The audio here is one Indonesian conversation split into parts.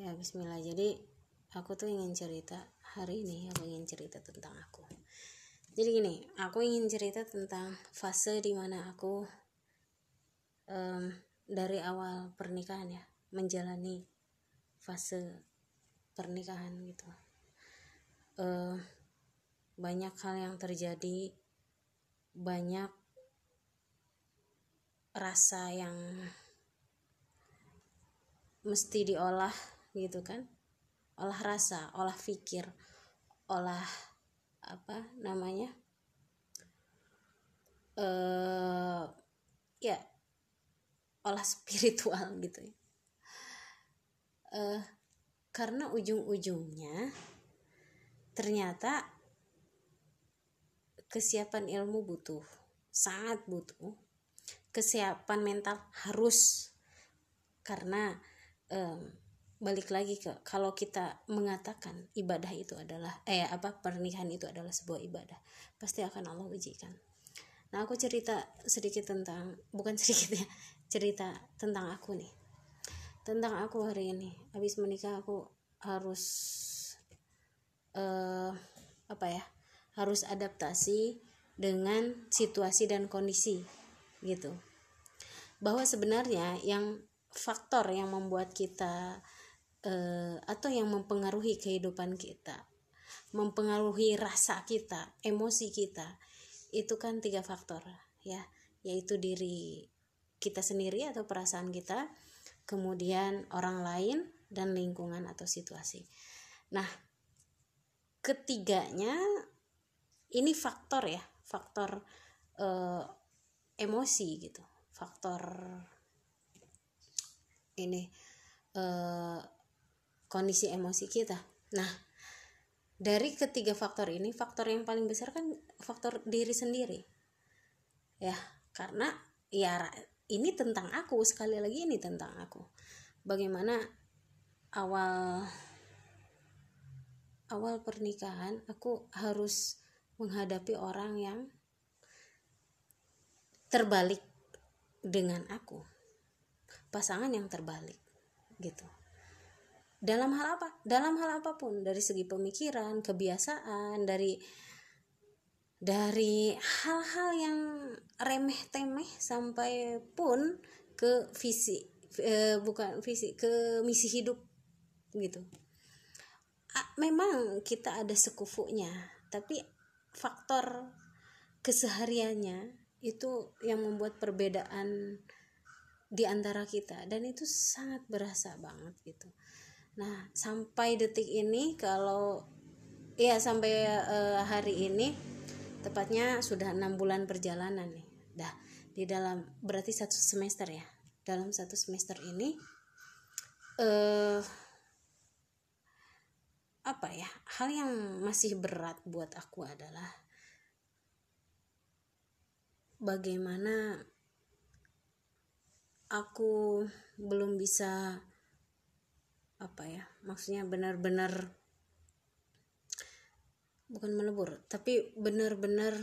ya Bismillah. Jadi aku tuh ingin cerita hari ini aku ingin cerita tentang aku. Jadi gini aku ingin cerita tentang fase di mana aku um, dari awal pernikahan ya menjalani fase pernikahan gitu. Uh, banyak hal yang terjadi banyak rasa yang mesti diolah gitu kan. Olah rasa olah pikir olah apa namanya eh ya olah spiritual gitu ya. Uh, karena ujung-ujungnya ternyata kesiapan ilmu butuh sangat butuh. Kesiapan mental harus. Karena um, balik lagi ke kalau kita mengatakan ibadah itu adalah eh apa pernikahan itu adalah sebuah ibadah pasti akan Allah ujikan. Nah aku cerita sedikit tentang bukan sedikit ya cerita tentang aku nih. Tentang aku hari ini habis menikah aku harus uh, apa ya harus adaptasi dengan situasi dan kondisi gitu. Bahwa sebenarnya yang faktor yang membuat kita uh, atau yang mempengaruhi kehidupan kita mempengaruhi rasa kita emosi kita itu kan tiga faktor ya. Yaitu diri kita sendiri atau perasaan kita kemudian orang lain dan lingkungan atau situasi. Nah ketiganya ini faktor ya faktor uh, emosi gitu faktor ini uh, kondisi emosi kita. Nah, dari ketiga faktor ini, faktor yang paling besar kan faktor diri sendiri. Ya, karena ya ini tentang aku, sekali lagi ini tentang aku. Bagaimana awal awal pernikahan aku harus menghadapi orang yang terbalik dengan aku. Pasangan yang terbalik gitu dalam hal apa? Dalam hal apa pun. Dari segi pemikiran kebiasaan dari dari hal-hal yang remeh temeh sampai pun ke visi e, bukan visi ke misi hidup gitu. Memang kita ada sekufunya tapi faktor kesehariannya itu yang membuat perbedaan di antara kita. Dan itu sangat berasa banget gitu Nah, sampai detik ini kalau ya sampai uh, hari ini tepatnya sudah enam bulan perjalanan nih. Dah di dalam berarti satu semester ya. Dalam satu semester ini eh apa ya? Hal yang masih berat buat aku adalah bagaimana aku belum bisa apa ya maksudnya benar-benar bukan melebur tapi benar-benar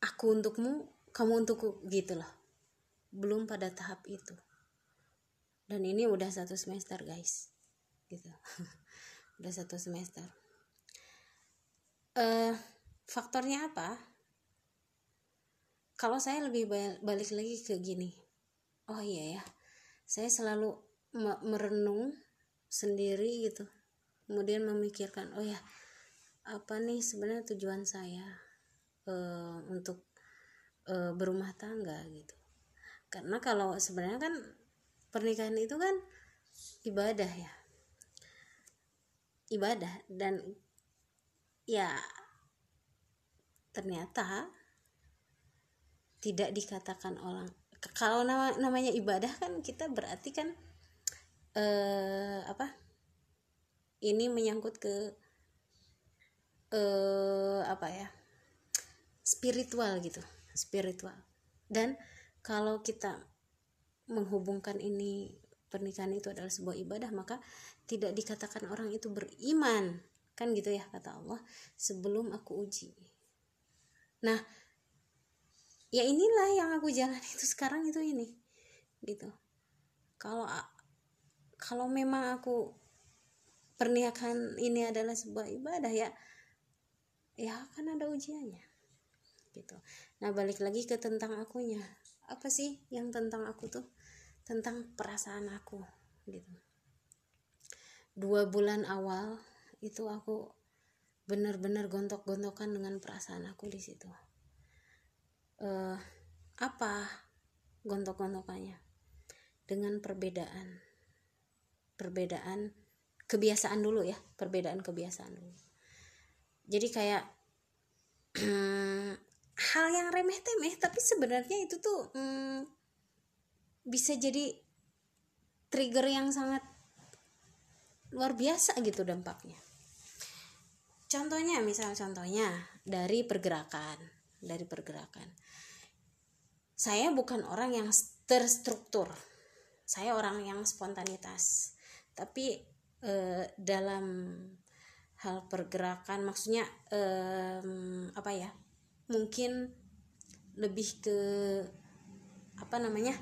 aku untukmu kamu untukku gitu loh. Belum pada tahap itu. Dan ini udah satu semester guys. Gitu. Udah satu semester. Uh, faktornya apa? Kalau saya lebih balik lagi ke gini. Oh iya ya saya selalu merenung sendiri gitu. Kemudian memikirkan oh ya apa nih sebenarnya tujuan saya uh, untuk uh, berumah tangga? Gitu. Karena kalau sebenarnya kan pernikahan itu kan ibadah ya. Ibadah dan ya ternyata tidak dikatakan orang kalau nama namanya ibadah kan kita berarti kan eh, apa? Ini menyangkut ke eh, apa ya? Spiritual gitu spiritual. Dan kalau kita menghubungkan ini pernikahan itu adalah sebuah ibadah maka tidak dikatakan orang itu beriman. Kan gitu ya kata Allah sebelum aku uji. Nah ya inilah yang aku jalan itu sekarang itu ini gitu. Kalau kalau memang aku pernikahan ini adalah sebuah ibadah ya ya kan ada ujiannya gitu. Nah balik lagi ke tentang akunya. Apa sih yang tentang aku tuh? Tentang perasaan aku gitu. Dua bulan awal itu aku benar-benar gontok-gontokan dengan perasaan aku di situ. Uh, apa gontok-gontokannya? Dengan perbedaan perbedaan kebiasaan dulu ya perbedaan kebiasaan dulu. Jadi kayak hal yang remeh temeh tapi sebenarnya itu tuh hmm, bisa jadi trigger yang sangat luar biasa gitu dampaknya. Contohnya misal contohnya dari pergerakan dari pergerakan. Saya bukan orang yang terstruktur. Saya orang yang spontanitas tapi eh, dalam hal pergerakan maksudnya eh, apa ya mungkin lebih ke apa namanya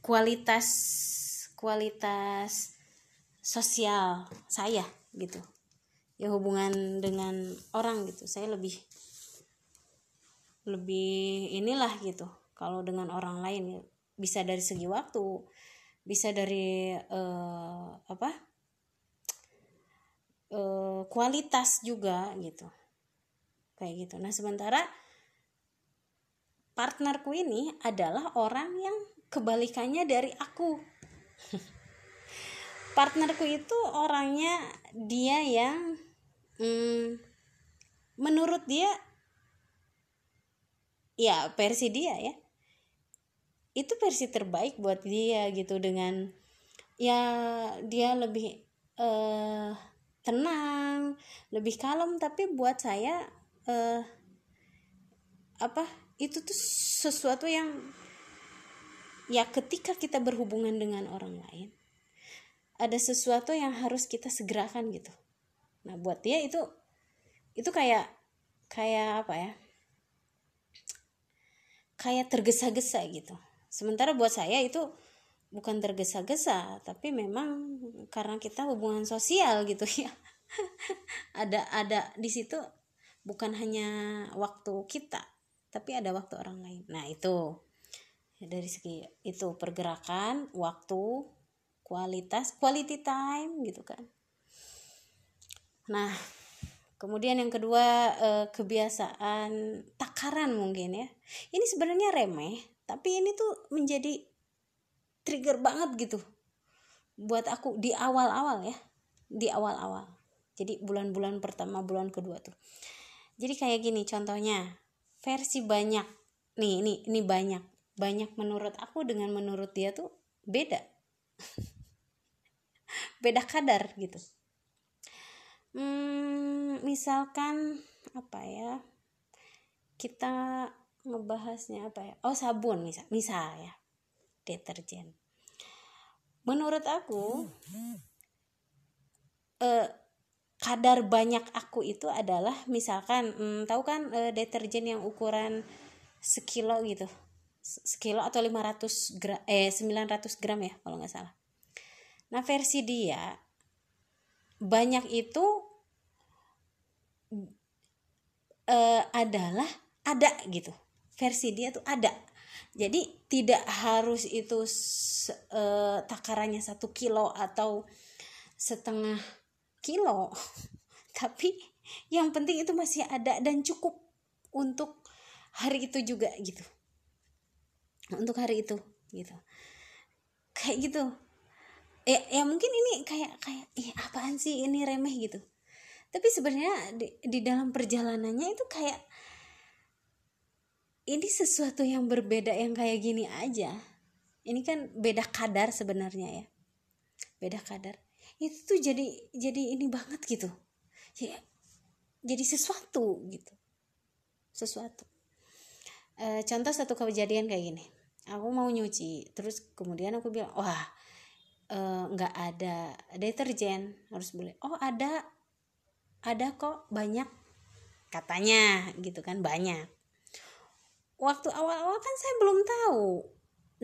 kualitas kualitas sosial saya gitu. Ya hubungan dengan orang gitu. Saya lebih lebih inilah gitu. Kalau dengan orang lain bisa dari segi waktu bisa dari uh, apa? Uh, kualitas juga gitu. Kayak gitu. Nah sementara partnerku ini adalah orang yang kebalikannya dari aku. Partnerku itu orangnya dia yang hmm, menurut dia ya versi dia ya itu versi terbaik buat dia gitu dengan ya dia lebih uh, tenang lebih kalem. Tapi buat saya uh, apa itu tuh sesuatu yang ya ketika kita berhubungan dengan orang lain ada sesuatu yang harus kita segerakan gitu. Nah buat dia itu itu kayak kayak apa ya? Kayak tergesa-gesa gitu sementara buat saya itu bukan tergesa-gesa tapi memang karena kita hubungan sosial gitu ya. Ada ada di situ bukan hanya waktu kita tapi ada waktu orang lain. Nah itu. Dari segi itu pergerakan waktu kualitas quality time gitu kan. Nah kemudian yang kedua eh, kebiasaan takaran mungkin ya. Ini sebenarnya remeh tapi ini tuh menjadi trigger banget gitu. Buat aku di awal-awal ya. Di awal-awal. Jadi bulan-bulan pertama bulan kedua tuh. Jadi kayak gini contohnya. Versi banyak. Nih ini ini banyak. Banyak menurut aku dengan menurut dia tuh beda. Beda kadar gitu. Hmm, misalkan apa ya? Kita ngebahasnya apa ya? Oh sabun misal misal ya deterjen. Menurut aku eh, kadar banyak aku itu adalah misalkan hmm, tahu kan eh, deterjen yang ukuran sekilo gitu sekilo atau 500 gram eh 900 gram ya kalau nggak salah. Nah versi dia banyak itu eh, adalah ada gitu versi dia tuh ada. Jadi tidak harus itu uh, takarannya satu kilo atau setengah kilo tapi yang penting itu masih ada dan cukup untuk hari itu juga gitu. Untuk hari itu gitu. Kayak gitu. Ya, ya mungkin ini kayak kayak ih apaan sih ini remeh? gitu. Tapi sebenarnya di, di dalam perjalanannya itu kayak ini sesuatu yang berbeda yang kayak gini aja. Ini kan beda kadar sebenarnya ya. Beda kadar. Itu tuh jadi jadi ini banget gitu. Ya, jadi sesuatu gitu. Sesuatu. E, contoh satu kejadian kayak gini. Aku mau nyuci terus kemudian aku bilang wah eh, nggak e, ada deterjen. Harus boleh oh ada. Ada kok. Banyak. Katanya gitu kan banyak waktu awal-awal kan saya belum tahu.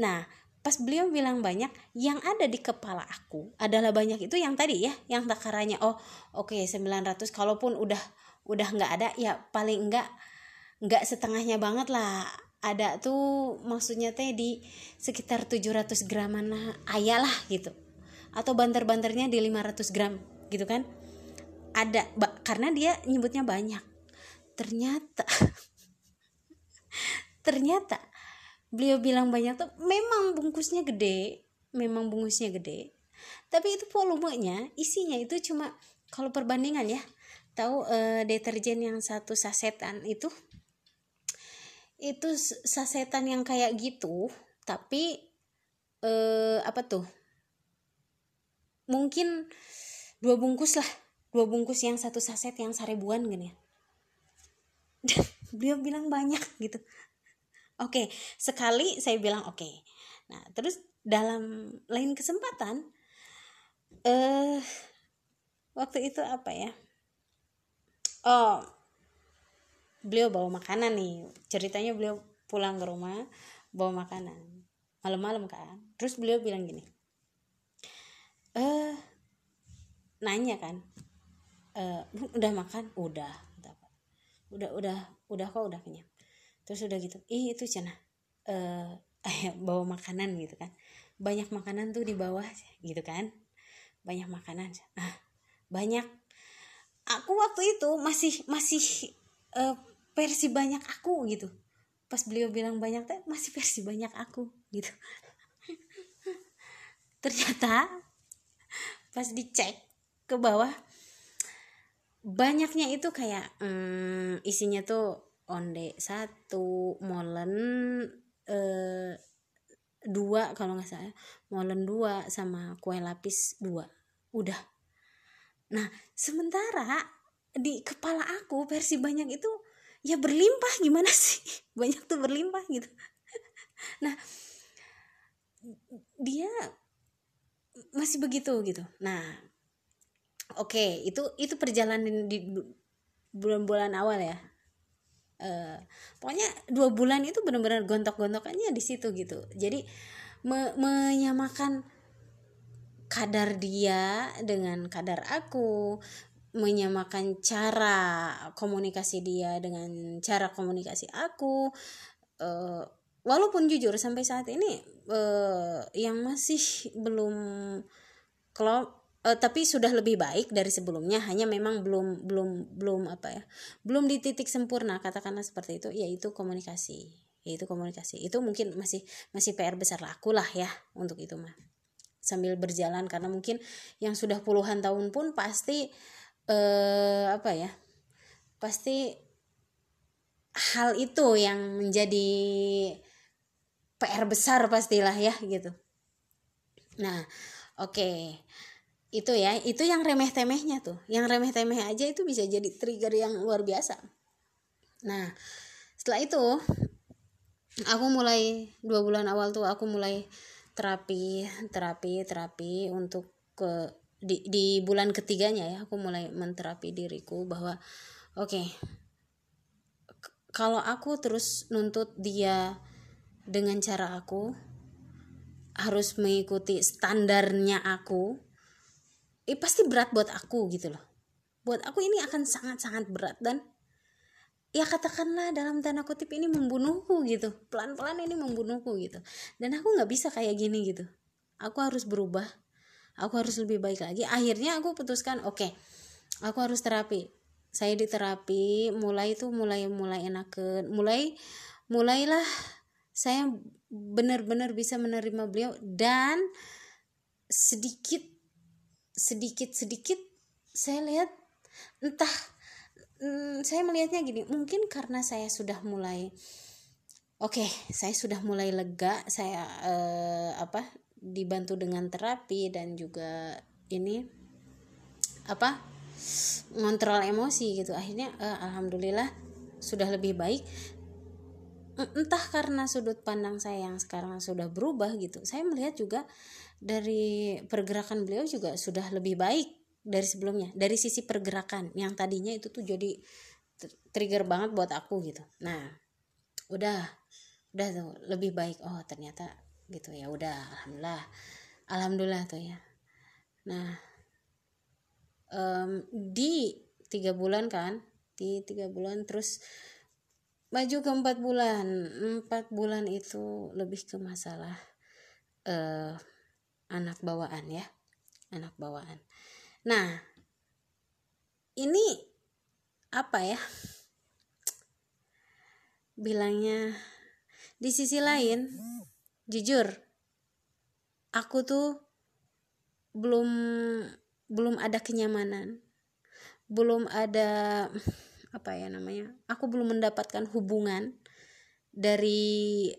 Nah pas beliau bilang banyak yang ada di kepala aku adalah banyak itu yang tadi ya yang takarannya. Oh oke okay, 900 kalaupun udah udah nggak ada ya paling enggak nggak setengahnya banget lah. Ada tuh maksudnya teh di sekitar 700 graman ayah lah gitu. Atau banter-banternya di 500 gram gitu kan? Ada karena dia nyebutnya banyak. Ternyata ternyata beliau bilang banyak tuh memang bungkusnya gede memang bungkusnya gede. Tapi itu volumenya isinya itu cuma kalau perbandingan ya tahu uh, deterjen yang satu sasetan itu? Itu sasetan yang kayak gitu tapi uh, apa tuh? Mungkin dua bungkus lah dua bungkus yang satu saset yang seribuan gini ya beliau bilang banyak gitu. Oke okay, sekali saya bilang oke. Okay. nah terus dalam lain kesempatan eh uh, waktu itu apa ya? Oh beliau bawa makanan nih. Ceritanya beliau pulang ke rumah bawa makanan. Malam-malam kan. Terus beliau bilang gini eh nanya kan eh udah makan? Udah udah udah udah kok udah kenyang. Terus udah gitu ih itu cina. Eh bawa makanan gitu kan. Banyak makanan tuh di bawah gitu kan. Banyak makanan. Ah banyak. Aku waktu itu masih masih uh, versi banyak aku gitu. Pas beliau bilang banyak teh masih versi banyak aku gitu. Ternyata pas dicek ke bawah banyaknya itu kayak hmm, isinya tuh onde satu molen eh, dua kalau nggak salah molen dua sama kue lapis dua udah Nah, sementara di kepala aku versi banyak itu ya berlimpah gimana sih? Banyak tuh berlimpah gitu. Nah, dia masih begitu gitu. Nah, oke, okay, itu itu perjalanan di bulan-bulan awal ya. Uh, pokoknya dua bulan itu benar-benar gontok-gontokannya di situ gitu. Jadi me menyamakan kadar dia dengan kadar aku menyamakan cara komunikasi dia dengan cara komunikasi aku uh, walaupun jujur sampai saat ini uh, yang masih belum kalau uh, tapi sudah lebih baik dari sebelumnya hanya memang belum belum belum apa ya belum di titik sempurna katakanlah seperti itu yaitu komunikasi yaitu komunikasi itu mungkin masih masih PR besar lah lah ya untuk itu mah sambil berjalan karena mungkin yang sudah puluhan tahun pun pasti eh, apa ya pasti hal itu yang menjadi PR besar pastilah ya gitu nah oke okay. Itu ya itu yang remeh temehnya tuh. Yang remeh temeh aja itu bisa jadi trigger yang luar biasa. Nah setelah itu aku mulai dua bulan awal tuh aku mulai terapi terapi terapi untuk ke di di bulan ketiganya ya aku mulai menterapi diriku bahwa oke okay, kalau aku terus nuntut dia dengan cara aku harus mengikuti standarnya aku eh pasti berat buat aku gitu loh. Buat aku ini akan sangat-sangat berat dan ya katakanlah dalam tanda kutip ini membunuhku gitu. Pelan-pelan ini membunuhku gitu. Dan aku nggak bisa kayak gini gitu. Aku harus berubah aku harus lebih baik lagi. Akhirnya aku putuskan oke okay, aku harus terapi. Saya di terapi mulai itu mulai mulai enakan mulai mulailah saya benar-benar bisa menerima beliau dan sedikit sedikit sedikit saya lihat entah hmm, saya melihatnya gini mungkin karena saya sudah mulai oke okay, saya sudah mulai lega saya uh, apa dibantu dengan terapi dan juga ini apa ngontrol emosi gitu. Akhirnya uh, alhamdulillah sudah lebih baik. Entah karena sudut pandang saya yang sekarang sudah berubah gitu saya melihat juga dari pergerakan beliau juga sudah lebih baik dari sebelumnya dari sisi pergerakan yang tadinya itu tuh jadi trigger banget buat aku gitu. Nah udah udah tuh lebih baik. Oh ternyata gitu ya udah alhamdulillah alhamdulillah tuh ya. Nah um, di tiga bulan kan di tiga bulan terus maju ke empat bulan. Empat bulan itu lebih ke masalah uh, anak bawaan ya. Anak bawaan. Nah ini apa ya? Bilangnya di sisi lain jujur aku tuh belum belum ada kenyamanan. Belum ada apa ya namanya? Aku belum mendapatkan hubungan dari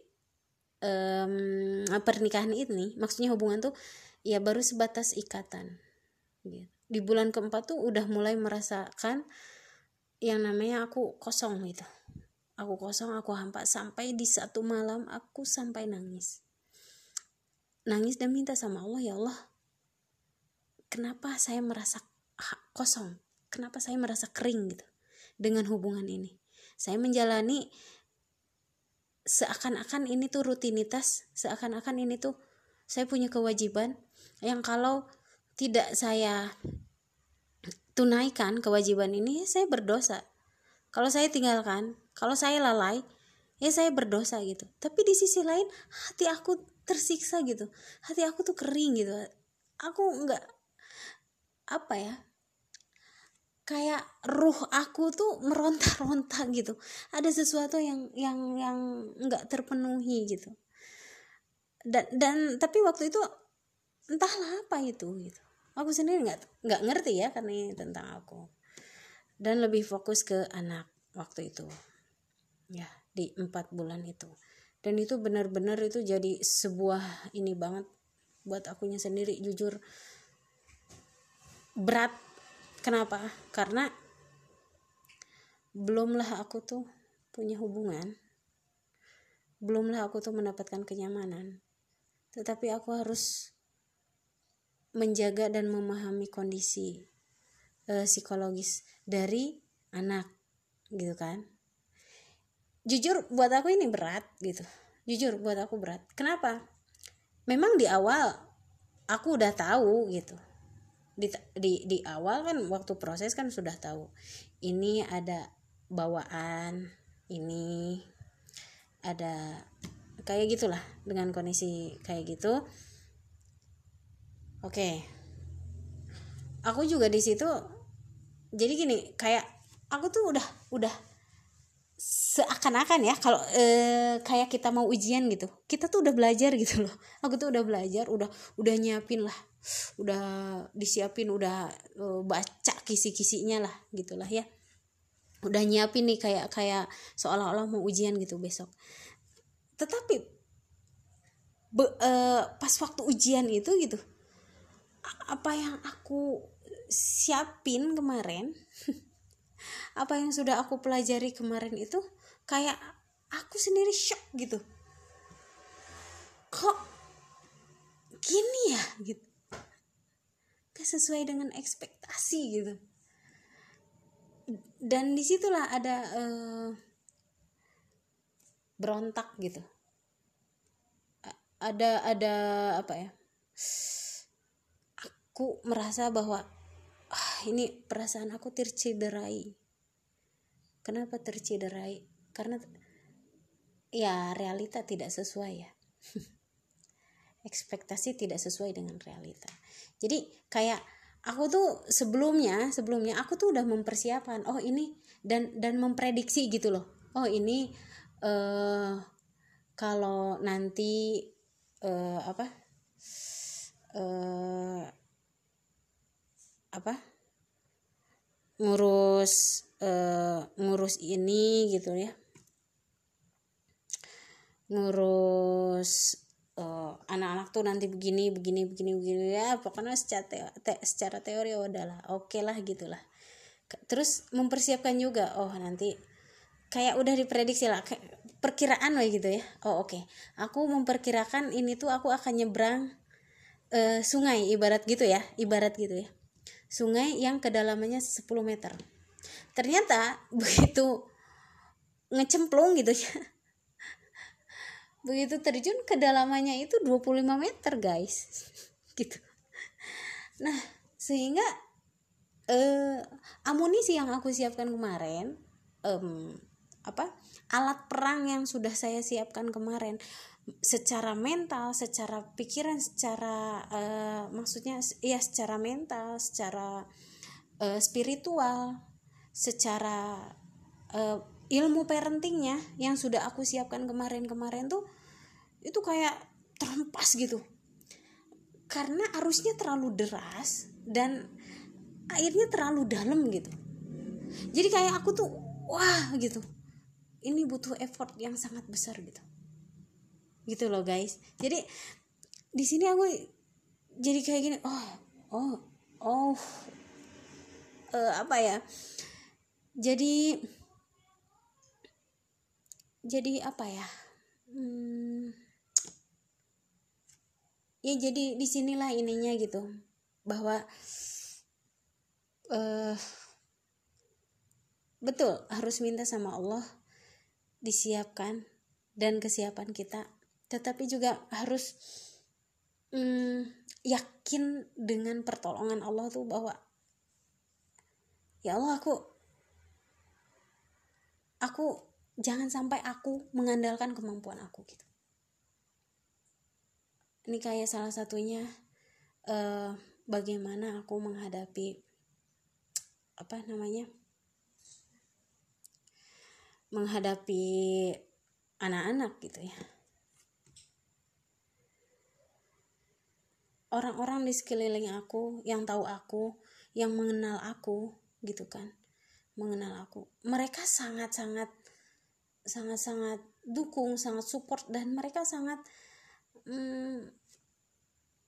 um, pernikahan ini maksudnya hubungan tuh ya baru sebatas ikatan gitu. di bulan keempat tuh udah mulai merasakan yang namanya aku kosong gitu. Aku kosong aku hampa sampai di satu malam aku sampai nangis. Nangis dan minta sama Allah ya Allah kenapa saya merasa kosong? Kenapa saya merasa kering gitu dengan hubungan ini? Saya menjalani seakan-akan ini tuh rutinitas seakan-akan ini tuh saya punya kewajiban yang kalau tidak saya tunaikan kewajiban ini saya berdosa. Kalau saya tinggalkan kalau saya lalai ya saya berdosa gitu. Tapi di sisi lain hati aku tersiksa gitu. Hati aku tuh kering gitu. Aku nggak apa ya kayak ruh aku tuh meronta-ronta gitu. Ada sesuatu yang yang yang nggak terpenuhi gitu. Dan dan tapi waktu itu entahlah apa itu gitu. Aku sendiri nggak nggak ngerti ya karena ini tentang aku. Dan lebih fokus ke anak waktu itu. Ya di empat bulan itu. Dan itu benar-benar itu jadi sebuah ini banget buat akunya sendiri jujur. Berat Kenapa? Karena belumlah aku tuh punya hubungan. Belumlah aku tuh mendapatkan kenyamanan. Tetapi aku harus menjaga dan memahami kondisi uh, psikologis dari anak gitu kan. Jujur buat aku ini berat gitu. Jujur buat aku berat. Kenapa? Memang di awal aku udah tahu gitu di, di di awal kan waktu proses kan sudah tahu ini ada bawaan ini ada kayak gitulah dengan kondisi kayak gitu. Oke. Aku juga di situ jadi gini kayak aku tuh udah udah seakan-akan ya kalau e, kayak kita mau ujian gitu kita tuh udah belajar gitu loh. Aku tuh udah belajar udah udah nyiapin lah udah disiapin udah uh, baca kisi-kisinya lah gitulah ya. Udah nyiapin nih kayak kayak seolah-olah mau ujian gitu besok. Tetapi be, uh, pas waktu ujian itu gitu apa yang aku siapin kemarin apa yang sudah aku pelajari kemarin itu kayak aku sendiri shock gitu. Kok gini ya gitu. Gak sesuai dengan ekspektasi gitu. Dan di situlah ada uh, berontak gitu. Ada ada apa ya aku merasa bahwa ah, ini perasaan aku tercederai. Kenapa tercederai karena ya realita tidak sesuai ya. Ekspektasi tidak sesuai dengan realita. Jadi kayak aku tuh sebelumnya sebelumnya aku tuh udah mempersiapkan oh ini dan dan memprediksi gitu loh. Oh ini uh, kalau nanti uh, apa uh, apa ngurus uh, ngurus ini gitu ya ngurus eh, anak-anak tuh nanti begini begini begini begini ya. Pokoknya secara teo, te, secara teori ya udahlah oke okay lah. Gitulah terus mempersiapkan juga oh nanti kayak udah diprediksi lah kayak perkiraan lah gitu ya. Oh oke. Okay. aku memperkirakan ini tuh aku akan nyebrang uh, sungai ibarat gitu ya ibarat gitu ya. Sungai yang kedalamannya 10 meter. Ternyata begitu ngecemplung gitu ya begitu terjun kedalamannya itu 25 meter guys. Gitu. Nah sehingga eh, amunisi yang aku siapkan kemarin um, apa alat perang yang sudah saya siapkan kemarin secara mental, secara pikiran, secara uh, maksudnya ya secara mental, secara uh, spiritual, secara uh, ilmu parentingnya yang sudah aku siapkan kemarin-kemarin tuh itu kayak terhempas gitu. Karena arusnya terlalu deras dan airnya terlalu dalam gitu. Jadi kayak aku tuh wah gitu. Ini butuh effort yang sangat besar gitu. Gitu loh guys. Jadi di sini aku jadi kayak gini oh oh oh. Uh, apa ya? Jadi jadi apa ya? Hmm, ya jadi di sinilah ininya gitu bahwa uh, betul harus minta sama Allah disiapkan dan kesiapan kita. Tetapi juga harus hmm, yakin dengan pertolongan Allah tuh bahwa ya Allah aku aku jangan sampai aku mengandalkan kemampuan aku gitu. Ini kayak salah satunya uh, bagaimana aku menghadapi apa namanya menghadapi anak-anak gitu ya. Orang-orang di sekeliling aku yang tahu aku yang mengenal aku gitu kan mengenal aku mereka sangat-sangat sangat-sangat dukung sangat support dan mereka sangat mm,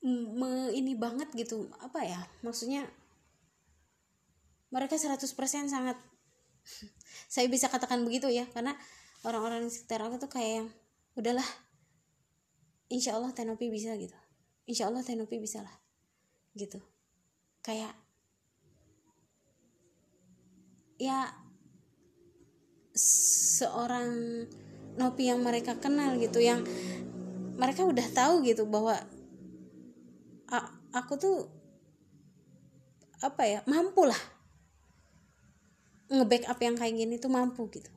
me, ini banget gitu. Apa ya? Maksudnya mereka 100% sangat saya bisa katakan begitu ya karena orang-orang di sekitar aku tuh kayak yang udahlah insya Allah Tenopi bisa gitu. Insya Allah Tenopi bisa lah gitu. Kayak ya seorang Nopi yang mereka kenal gitu yang mereka udah tahu gitu bahwa aku tuh apa ya mampu lah nge-backup yang kayak gini tuh mampu gitu.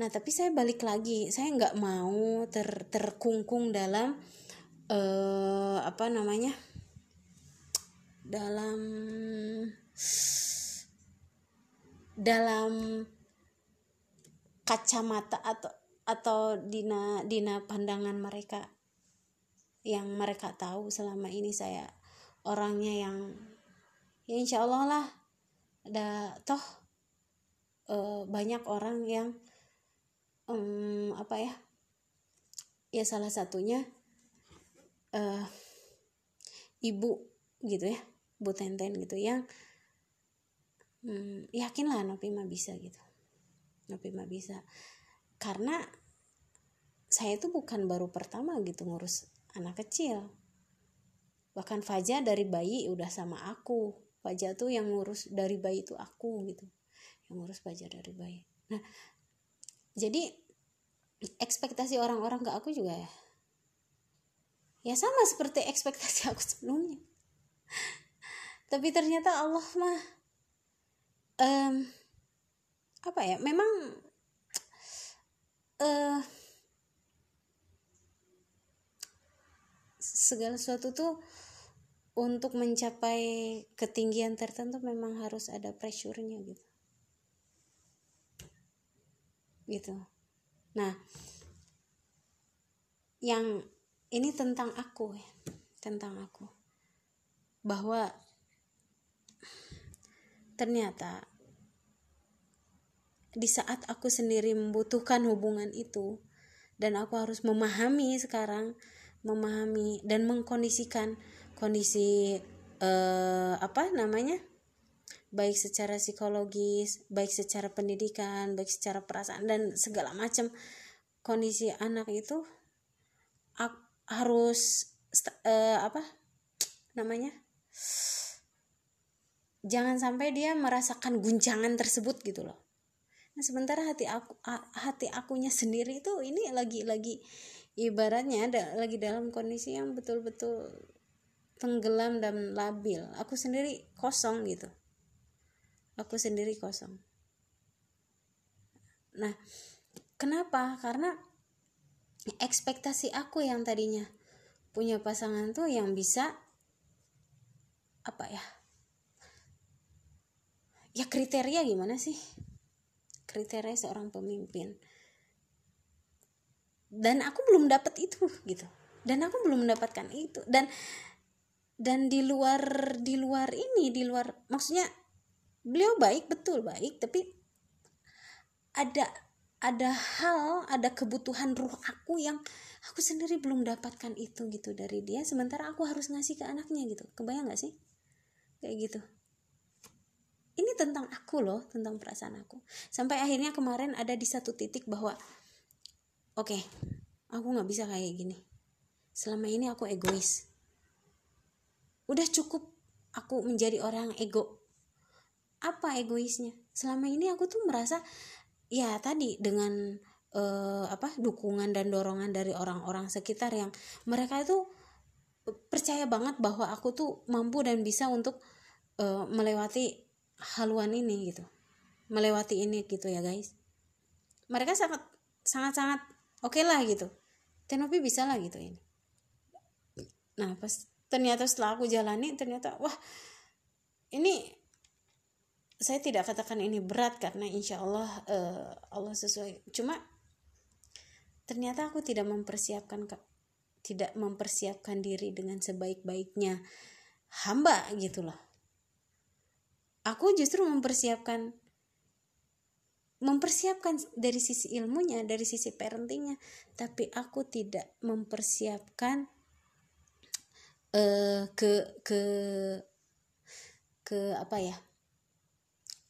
Nah tapi saya balik lagi saya nggak mau ter terkungkung dalam uh, apa namanya dalam dalam kacamata atau atau dina dina pandangan mereka yang mereka tahu selama ini saya orangnya yang ya insya Allah lah ada toh e, banyak orang yang um, apa ya ya salah satunya uh, ibu gitu ya bu tenten gitu yang hmm, yakin lah Nopi mah bisa gitu. Nopi mah bisa. Karena saya itu bukan baru pertama gitu ngurus anak kecil. Bahkan Faja dari bayi udah sama aku. Faja tuh yang ngurus dari bayi itu aku gitu. Yang ngurus Faja dari bayi. Nah jadi ekspektasi orang-orang ke aku juga ya. Ya sama seperti ekspektasi aku sebelumnya. Tapi ternyata Allah mah um, apa ya? Memang uh, segala sesuatu tuh untuk mencapai ketinggian tertentu memang harus ada pressure-nya gitu. Gitu. Nah yang ini tentang aku ya tentang aku. Bahwa ternyata di saat aku sendiri membutuhkan hubungan itu. Dan aku harus memahami sekarang memahami dan mengkondisikan kondisi eh, apa namanya? Baik secara psikologis baik secara pendidikan baik secara perasaan dan segala macam kondisi anak itu harus uh, apa namanya? Jangan sampai dia merasakan guncangan tersebut gitu loh nah sementara hati aku hati akunya sendiri itu ini lagi lagi ibaratnya ada lagi dalam kondisi yang betul-betul tenggelam dan labil. Aku sendiri kosong gitu. Aku sendiri kosong. Nah kenapa? Karena ekspektasi aku yang tadinya punya pasangan tuh yang bisa apa ya ya kriteria gimana sih kriteria seorang pemimpin. Dan aku belum dapat itu gitu. Dan aku belum mendapatkan itu. Dan dan di luar di luar ini di luar maksudnya beliau baik betul baik tapi ada ada hal ada kebutuhan ruh aku yang aku sendiri belum dapatkan itu gitu dari dia. Sementara aku harus ngasih ke anaknya gitu. Kebayang gak sih? Kayak gitu ini tentang aku loh tentang perasaan aku. Sampai akhirnya kemarin ada di satu titik bahwa oke okay, aku nggak bisa kayak gini. Selama ini aku egois. Udah cukup aku menjadi orang ego. Apa egoisnya? Selama ini aku tuh merasa ya tadi dengan uh, apa dukungan dan dorongan dari orang-orang sekitar yang mereka itu percaya banget bahwa aku tuh mampu dan bisa untuk uh, melewati haluan ini gitu melewati ini gitu ya guys. Mereka sangat sangat sangat oke okay lah gitu. Tenopi bisa lah gitu ini. Nah pas ternyata setelah aku jalani ternyata wah ini saya tidak katakan ini berat karena insya Allah uh, Allah sesuai. Cuma ternyata aku tidak mempersiapkan tidak mempersiapkan diri dengan sebaik-baiknya hamba gitu loh aku justru mempersiapkan mempersiapkan dari sisi ilmunya dari sisi parentingnya. Tapi aku tidak mempersiapkan uh, ke ke ke apa ya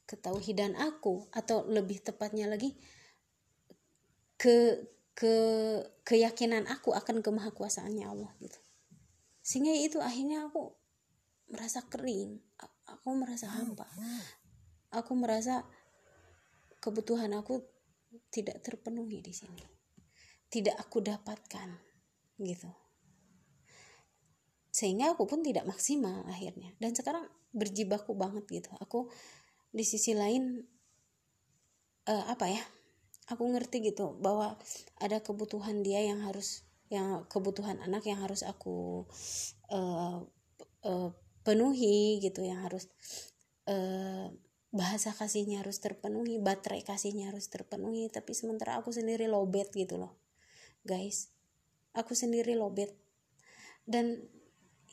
ketauhidan aku. Atau lebih tepatnya lagi ke ke keyakinan aku akan kemahakuasaannya Allah gitu. Sehingga itu akhirnya aku merasa kering aku merasa hampa. Aku merasa kebutuhan aku tidak terpenuhi di sini. Tidak aku dapatkan gitu. Sehingga aku pun tidak maksimal akhirnya. Dan sekarang berjibaku banget gitu. Aku di sisi lain uh, apa ya aku ngerti gitu bahwa ada kebutuhan dia yang harus yang kebutuhan anak yang harus aku uh, uh, penuhi gitu yang harus uh, bahasa kasihnya harus terpenuhi baterai kasihnya harus terpenuhi. Tapi sementara aku sendiri lobet gitu loh guys. Aku sendiri lobet. Dan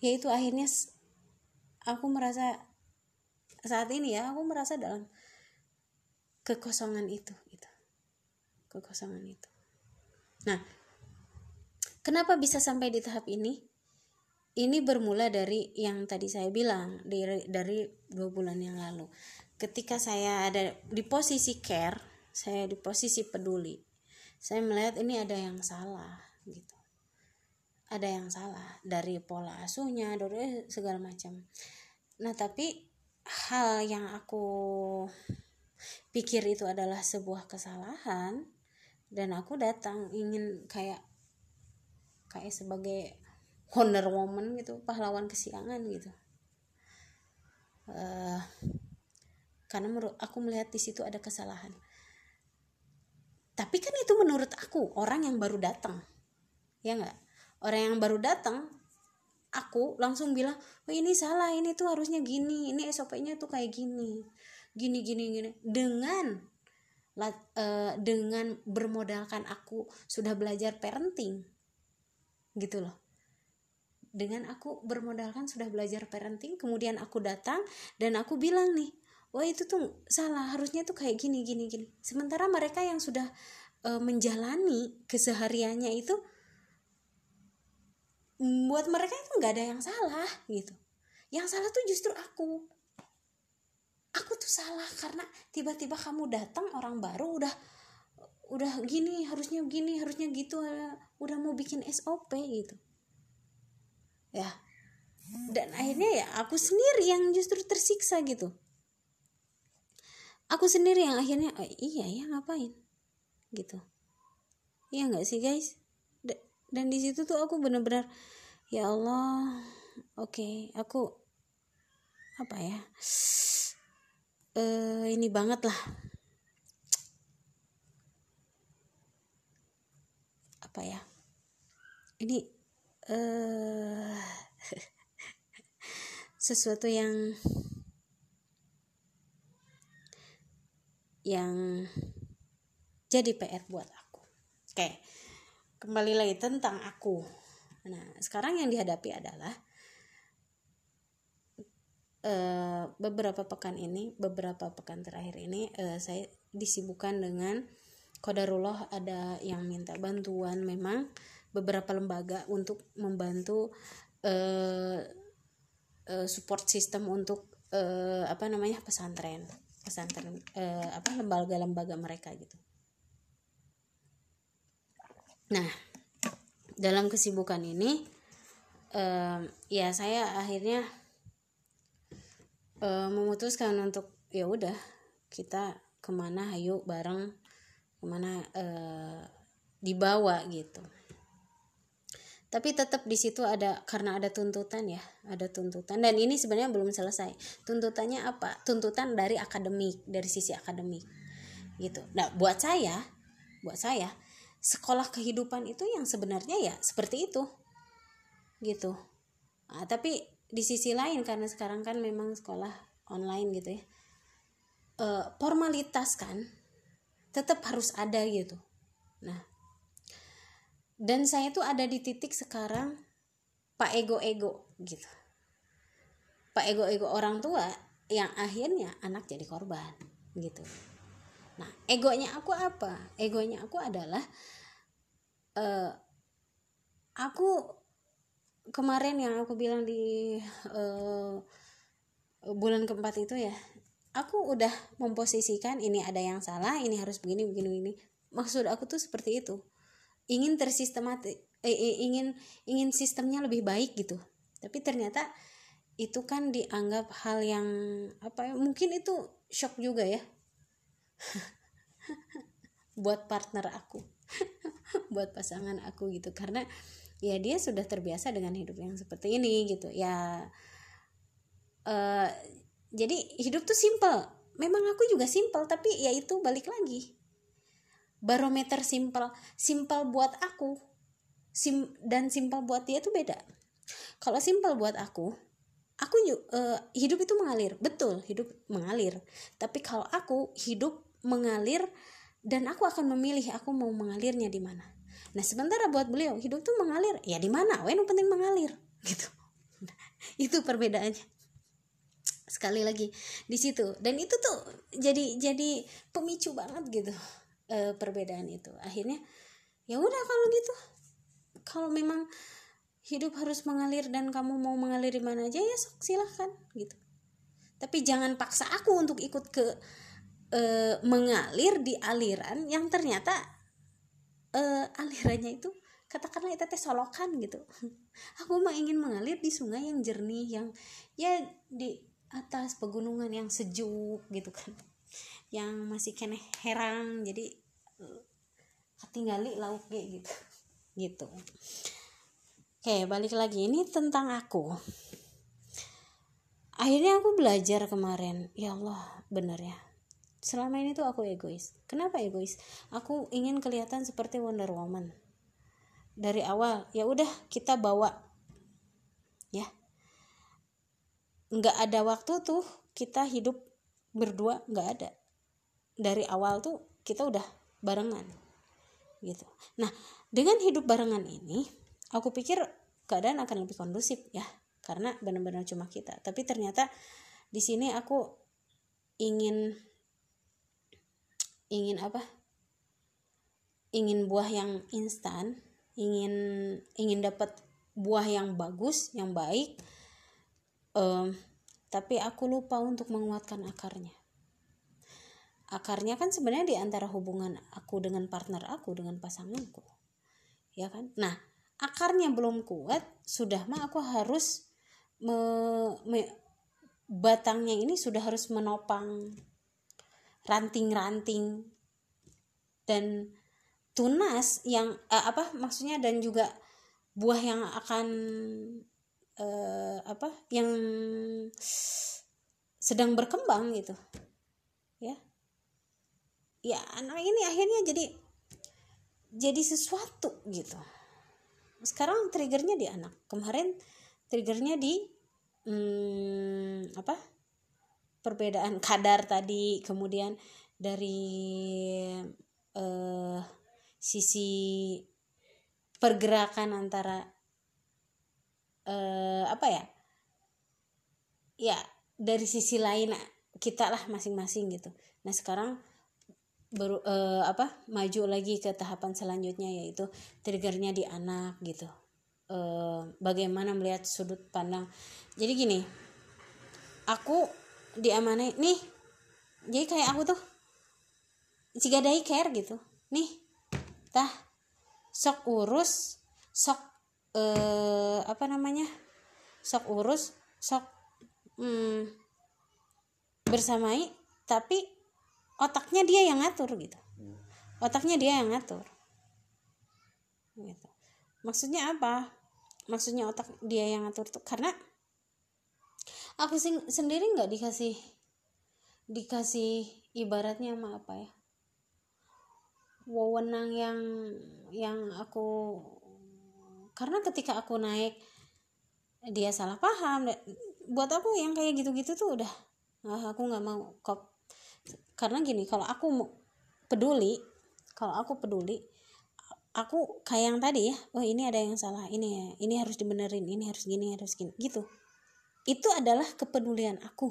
ya itu akhirnya aku merasa saat ini ya aku merasa dalam kekosongan itu gitu. Kekosongan itu. Nah kenapa bisa sampai di tahap ini ini bermula dari yang tadi saya bilang dari dari dua bulan yang lalu. Ketika saya ada di posisi care saya di posisi peduli saya melihat ini ada yang salah gitu. Ada yang salah dari pola asuhnya dari segala macam. Nah tapi hal yang aku pikir itu adalah sebuah kesalahan dan aku datang ingin kayak kayak sebagai Wonder Woman gitu pahlawan kesiangan gitu. Uh, karena menurut aku melihat di situ ada kesalahan. Tapi kan itu menurut aku orang yang baru datang. Ya nggak? Orang yang baru datang aku langsung bilang oh ini salah ini tuh harusnya gini ini SOP-nya tuh kayak gini. Gini gini gini. Dengan uh, dengan bermodalkan aku sudah belajar parenting gitu loh dengan aku bermodalkan sudah belajar parenting kemudian aku datang dan aku bilang nih oh itu tuh salah harusnya tuh kayak gini gini gini. Sementara mereka yang sudah uh, menjalani kesehariannya itu buat mereka itu nggak ada yang salah gitu. Yang salah tuh justru aku. Aku tuh salah karena tiba-tiba kamu datang orang baru udah udah gini harusnya gini harusnya gitu udah mau bikin SOP gitu ya. Dan akhirnya ya aku sendiri yang justru tersiksa gitu. Aku sendiri yang akhirnya oh, iya ya ngapain? Gitu. Iya nggak sih guys? Dan di situ tuh aku bener-bener ya Allah oke okay, aku apa ya uh, ini banget lah. Apa ya? Ini uh, sesuatu yang yang jadi PR buat aku. Oke, kembali lagi tentang aku. Nah, sekarang yang dihadapi adalah uh, beberapa pekan ini, beberapa pekan terakhir ini, uh, saya disibukkan dengan kodarullah ada yang minta bantuan memang beberapa lembaga untuk membantu uh, uh, support system untuk uh, apa namanya pesantren pesantren uh, apa lembaga-lembaga mereka gitu. Nah dalam kesibukan ini uh, ya saya akhirnya uh, memutuskan untuk ya udah kita ke mana ayo bareng ke mana uh, dibawa gitu tapi tetap di situ ada karena ada tuntutan ya ada tuntutan. Dan ini sebenarnya belum selesai. Tuntutannya apa? Tuntutan dari akademik dari sisi akademik. Gitu. Nah buat saya buat saya sekolah kehidupan itu yang sebenarnya ya seperti itu. Gitu. Nah, tapi di sisi lain karena sekarang kan memang sekolah online gitu ya e, formalitas kan tetap harus ada gitu. Nah dan saya tuh ada di titik sekarang pak ego-ego gitu. Pak ego-ego orang tua yang akhirnya anak jadi korban gitu. Nah egonya aku apa? Egonya aku adalah uh, aku kemarin yang aku bilang di uh, bulan keempat itu ya aku udah memposisikan ini ada yang salah ini harus begini begini begini. Maksud aku tuh seperti itu ingin tersistematik eh, eh, ingin ingin sistemnya lebih baik gitu. Tapi ternyata itu kan dianggap hal yang apa ya mungkin itu shock juga ya. Buat partner aku. Buat pasangan aku gitu. Karena ya dia sudah terbiasa dengan hidup yang seperti ini gitu. Ya uh, jadi hidup tuh simple. Memang aku juga simple tapi ya itu balik lagi barometer simpel. Simpel buat aku. Sim dan simpel buat dia tuh beda. Kalau simpel buat aku aku uh, hidup itu mengalir. Betul hidup mengalir. Tapi kalau aku hidup mengalir dan aku akan memilih aku mau mengalirnya di mana. Nah sementara buat beliau hidup tuh mengalir. Ya di mana? Yang penting mengalir. Gitu. Itu perbedaannya. Sekali lagi di situ. Dan itu tuh jadi jadi pemicu banget gitu e, perbedaan itu. Akhirnya ya udah kalau gitu. Kalau memang hidup harus mengalir dan kamu mau mengalir di mana aja ya sok silahkan gitu. Tapi jangan paksa aku untuk ikut ke e, mengalir di aliran yang ternyata e, alirannya itu katakanlah itu teh solokan gitu. Aku mah ingin mengalir di sungai yang jernih yang ya di atas pegunungan yang sejuk gitu kan yang masih kene herang jadi ketinggali lauk gitu gitu. Oke balik lagi. Ini tentang aku. Akhirnya aku belajar kemarin. Ya Allah bener ya. Selama ini tuh aku egois. Kenapa egois? Aku ingin kelihatan seperti Wonder Woman. Dari awal ya udah kita bawa. Ya. Nggak ada waktu tuh kita hidup berdua nggak ada dari awal tuh kita udah barengan gitu. Nah dengan hidup barengan ini aku pikir keadaan akan lebih kondusif ya karena benar-benar cuma kita. Tapi ternyata di sini aku ingin ingin apa? Ingin buah yang instan ingin ingin dapat buah yang bagus yang baik um, tapi aku lupa untuk menguatkan akarnya akarnya kan sebenarnya di antara hubungan aku dengan partner aku dengan pasanganku. Ya kan? Nah akarnya belum kuat sudah mah aku harus me, me, batangnya ini sudah harus menopang ranting-ranting. Dan tunas yang eh, apa maksudnya dan juga buah yang akan eh, apa yang sedang berkembang gitu. Ya ya anak ini akhirnya jadi jadi sesuatu gitu. Sekarang triggernya di anak. Kemarin triggernya di hmm, apa? Perbedaan kadar tadi. Kemudian dari uh, sisi pergerakan antara uh, apa ya? Ya dari sisi lain kita lah masing-masing gitu. Nah sekarang baru uh, apa maju lagi ke tahapan selanjutnya yaitu triggernya di anak gitu. Uh, bagaimana melihat sudut pandang. Jadi gini aku diamanai nih jadi kayak aku tuh jika dai care gitu. Nih tah sok urus sok uh, apa namanya sok urus sok hmm, bersamai tapi otaknya dia yang ngatur gitu. Otaknya dia yang ngatur. Gitu. Maksudnya apa? Maksudnya otak dia yang ngatur tuh? Karena aku sing sendiri nggak dikasih dikasih ibaratnya sama apa ya? Wewenang yang yang aku karena ketika aku naik dia salah paham. Buat aku yang kayak gitu-gitu tuh udah ah, aku nggak mau kop karena gini kalau aku peduli kalau aku peduli aku kayak yang tadi ya oh ini ada yang salah ini ya ini harus dibenerin ini harus gini harus gini gitu. Itu adalah kepedulian aku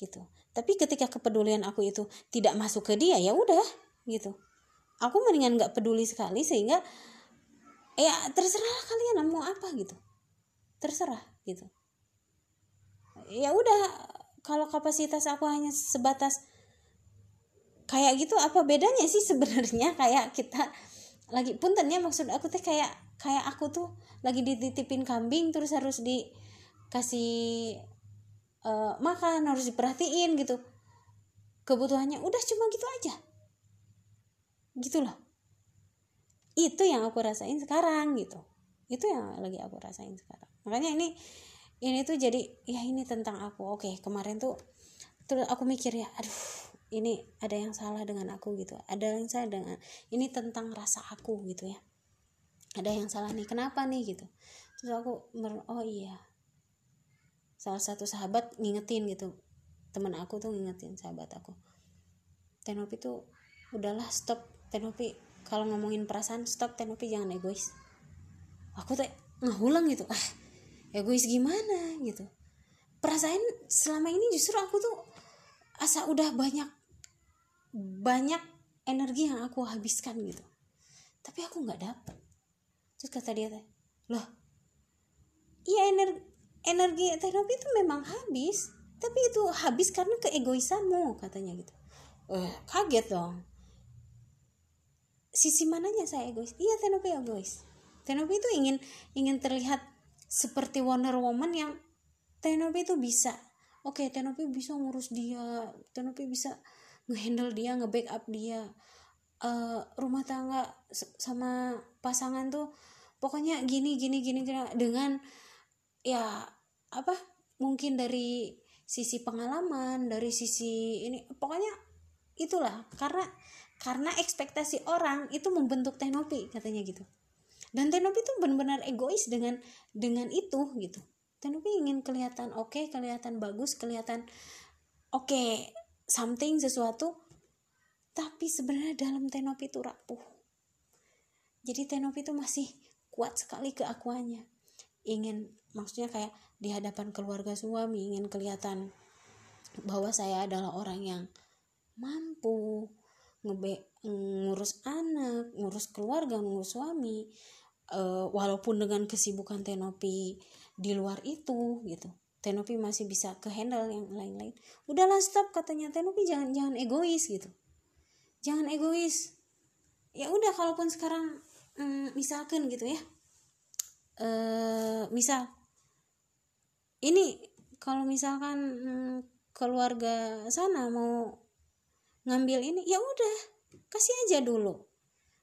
gitu. Tapi ketika kepedulian aku itu tidak masuk ke dia ya udah gitu. Aku mendingan nggak peduli sekali sehingga ya terserah kalian mau apa gitu. Terserah gitu. Ya udah kalau kapasitas aku hanya sebatas kayak gitu apa bedanya sih sebenarnya? Kayak kita lagi puntennya maksud aku tuh kayak kayak aku tuh lagi dititipin kambing terus harus dikasih uh, makan harus diperhatiin gitu. Kebutuhannya udah cuma gitu aja. Gitu loh itu yang aku rasain sekarang gitu. Itu yang lagi aku rasain sekarang. Makanya ini ini tuh jadi ya ini tentang aku. Oke kemarin tuh terus aku mikir ya aduh ini ada yang salah dengan aku gitu. Ada yang salah dengan ini tentang rasa aku gitu ya. Ada yang salah nih kenapa nih? gitu. Terus aku oh iya salah satu sahabat ngingetin gitu. Teman aku tuh ngingetin sahabat aku. Tenopi tuh udahlah stop Tenopi. Kalau ngomongin perasaan stop Tenopi jangan egois. Aku tuh ngulang gitu. Ah egois gimana gitu. Perasaan selama ini justru aku tuh asa udah banyak banyak energi yang aku habiskan gitu. Tapi aku nggak dapet. Terus kata dia loh iya energi energi terapi itu memang habis tapi itu habis karena keegoisanmu katanya gitu. Eh kaget dong. Sisi mananya saya egois? Iya terapi egois. Terapi itu ingin ingin terlihat seperti Wonder Woman yang Tenopi itu bisa. Oke okay, Tenopi bisa ngurus dia Tenopi bisa ngehandle dia nge-backup dia. Uh, rumah tangga sama pasangan tuh pokoknya gini gini gini, gini dengan ya apa mungkin dari sisi pengalaman dari sisi ini pokoknya itulah. Karena karena ekspektasi orang itu membentuk Tenopi katanya gitu dan Tenopi tuh benar-benar egois dengan dengan itu gitu. Tenopi ingin kelihatan oke okay, kelihatan bagus kelihatan oke okay, something sesuatu. Tapi sebenarnya dalam tenopi itu rapuh. Jadi tenopi itu masih kuat sekali keakuannya. Ingin maksudnya kayak di hadapan keluarga suami ingin kelihatan bahwa saya adalah orang yang mampu ngebe ngurus anak ngurus keluarga ngurus suami uh, walaupun dengan kesibukan tenopi di luar itu gitu. Tenopi masih bisa ke handle yang lain-lain. Udahlah stop katanya. Tenopi jangan jangan egois gitu. Jangan egois. Ya udah kalaupun sekarang mm, misalkan gitu ya. E, misal ini kalau misalkan mm, keluarga sana mau ngambil ini ya udah kasih aja dulu.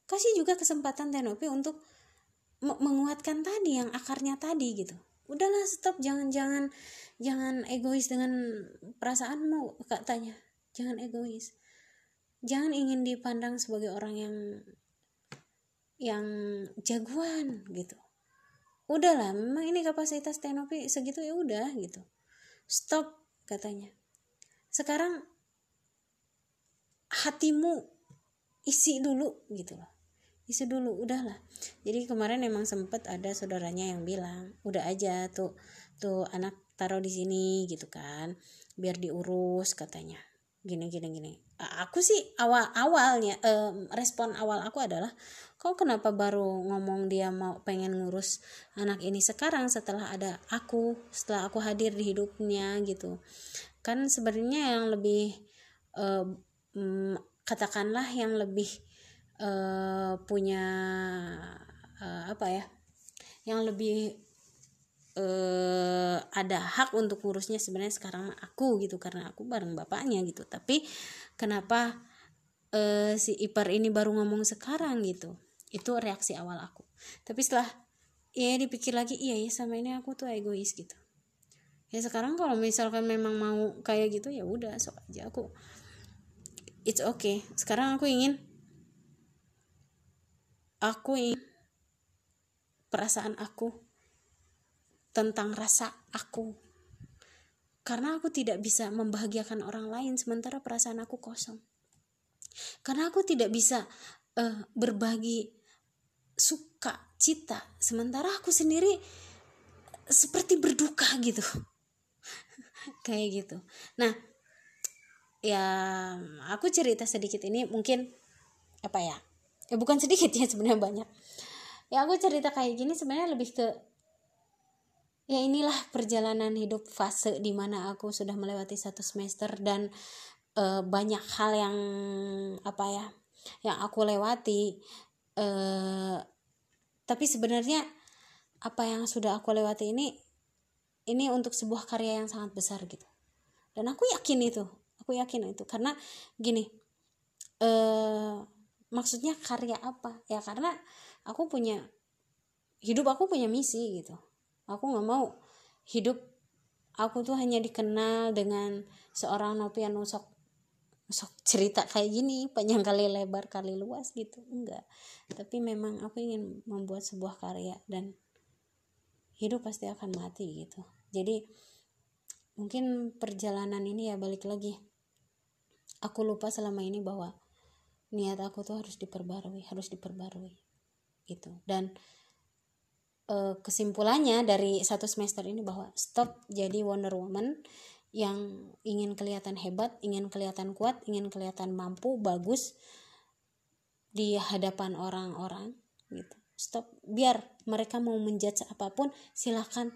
Kasih juga kesempatan Tenopi untuk menguatkan tadi yang akarnya tadi gitu. Udahlah stop. Jangan jangan jangan egois dengan perasaanmu katanya. Jangan egois. Jangan ingin dipandang sebagai orang yang yang jagoan gitu. Udahlah memang ini kapasitas Tenopi segitu ya udah gitu. Stop katanya. Sekarang hatimu isi dulu gitu loh isi dulu udahlah. Jadi kemarin emang sempet ada saudaranya yang bilang udah aja tuh tuh anak taruh di sini gitu kan. Biar diurus katanya. Gini gini gini. Aku sih awal awalnya eh, respon awal aku adalah kau kenapa baru ngomong dia mau pengen ngurus anak ini sekarang setelah ada aku setelah aku hadir di hidupnya gitu. Kan sebenarnya yang lebih eh, katakanlah yang lebih uh, punya uh, apa ya yang lebih uh, ada hak untuk ngurusnya sebenarnya sekarang aku gitu karena aku bareng bapaknya gitu. Tapi kenapa uh, si ipar ini baru ngomong sekarang gitu? Itu reaksi awal aku. Tapi setelah ya dipikir lagi iya ya sama ini aku tuh egois gitu. Ya sekarang kalau misalkan memang mau kayak gitu ya udah sok aja aku. It's okay. Sekarang aku ingin aku ingin perasaan aku tentang rasa aku. Karena aku tidak bisa membahagiakan orang lain sementara perasaan aku kosong. Karena aku tidak bisa uh, berbagi suka cita sementara aku sendiri seperti berduka gitu. Kayak gitu. Nah ya aku cerita sedikit ini mungkin apa ya ya bukan sedikit ya sebenarnya banyak. Ya aku cerita kayak gini sebenarnya lebih ke ya inilah perjalanan hidup fase di mana aku sudah melewati satu semester dan e, banyak hal yang apa ya yang aku lewati e, tapi sebenarnya apa yang sudah aku lewati ini ini untuk sebuah karya yang sangat besar gitu. Dan aku yakin itu aku yakin itu. Karena gini eh maksudnya karya apa? Ya karena aku punya hidup aku punya misi gitu. Aku nggak mau hidup aku tuh hanya dikenal dengan seorang Nopian Nusok sok cerita kayak gini panjang kali lebar kali luas gitu. Enggak. Tapi memang aku ingin membuat sebuah karya dan hidup pasti akan mati gitu. Jadi mungkin perjalanan ini ya balik lagi. Aku lupa selama ini bahwa niat aku tuh harus diperbarui harus diperbarui gitu. Dan e, kesimpulannya dari satu semester ini bahwa stop jadi Wonder Woman yang ingin kelihatan hebat ingin kelihatan kuat ingin kelihatan mampu bagus di hadapan orang-orang gitu. Stop. Biar mereka mau menjudge apa pun silahkan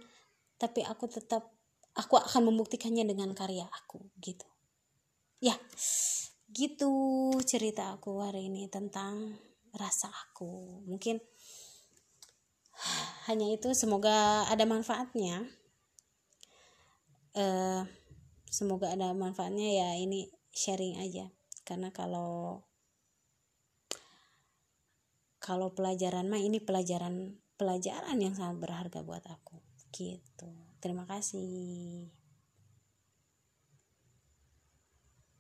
tapi aku tetap aku akan membuktikannya dengan karya aku gitu. Ya gitu cerita aku hari ini tentang rasa aku. Mungkin hanya itu semoga ada manfaatnya. Uh, semoga ada manfaatnya ya ini sharing aja. Karena kalau kalau pelajaran mah ini pelajaran pelajaran yang sangat berharga buat aku. Gitu. Terima kasih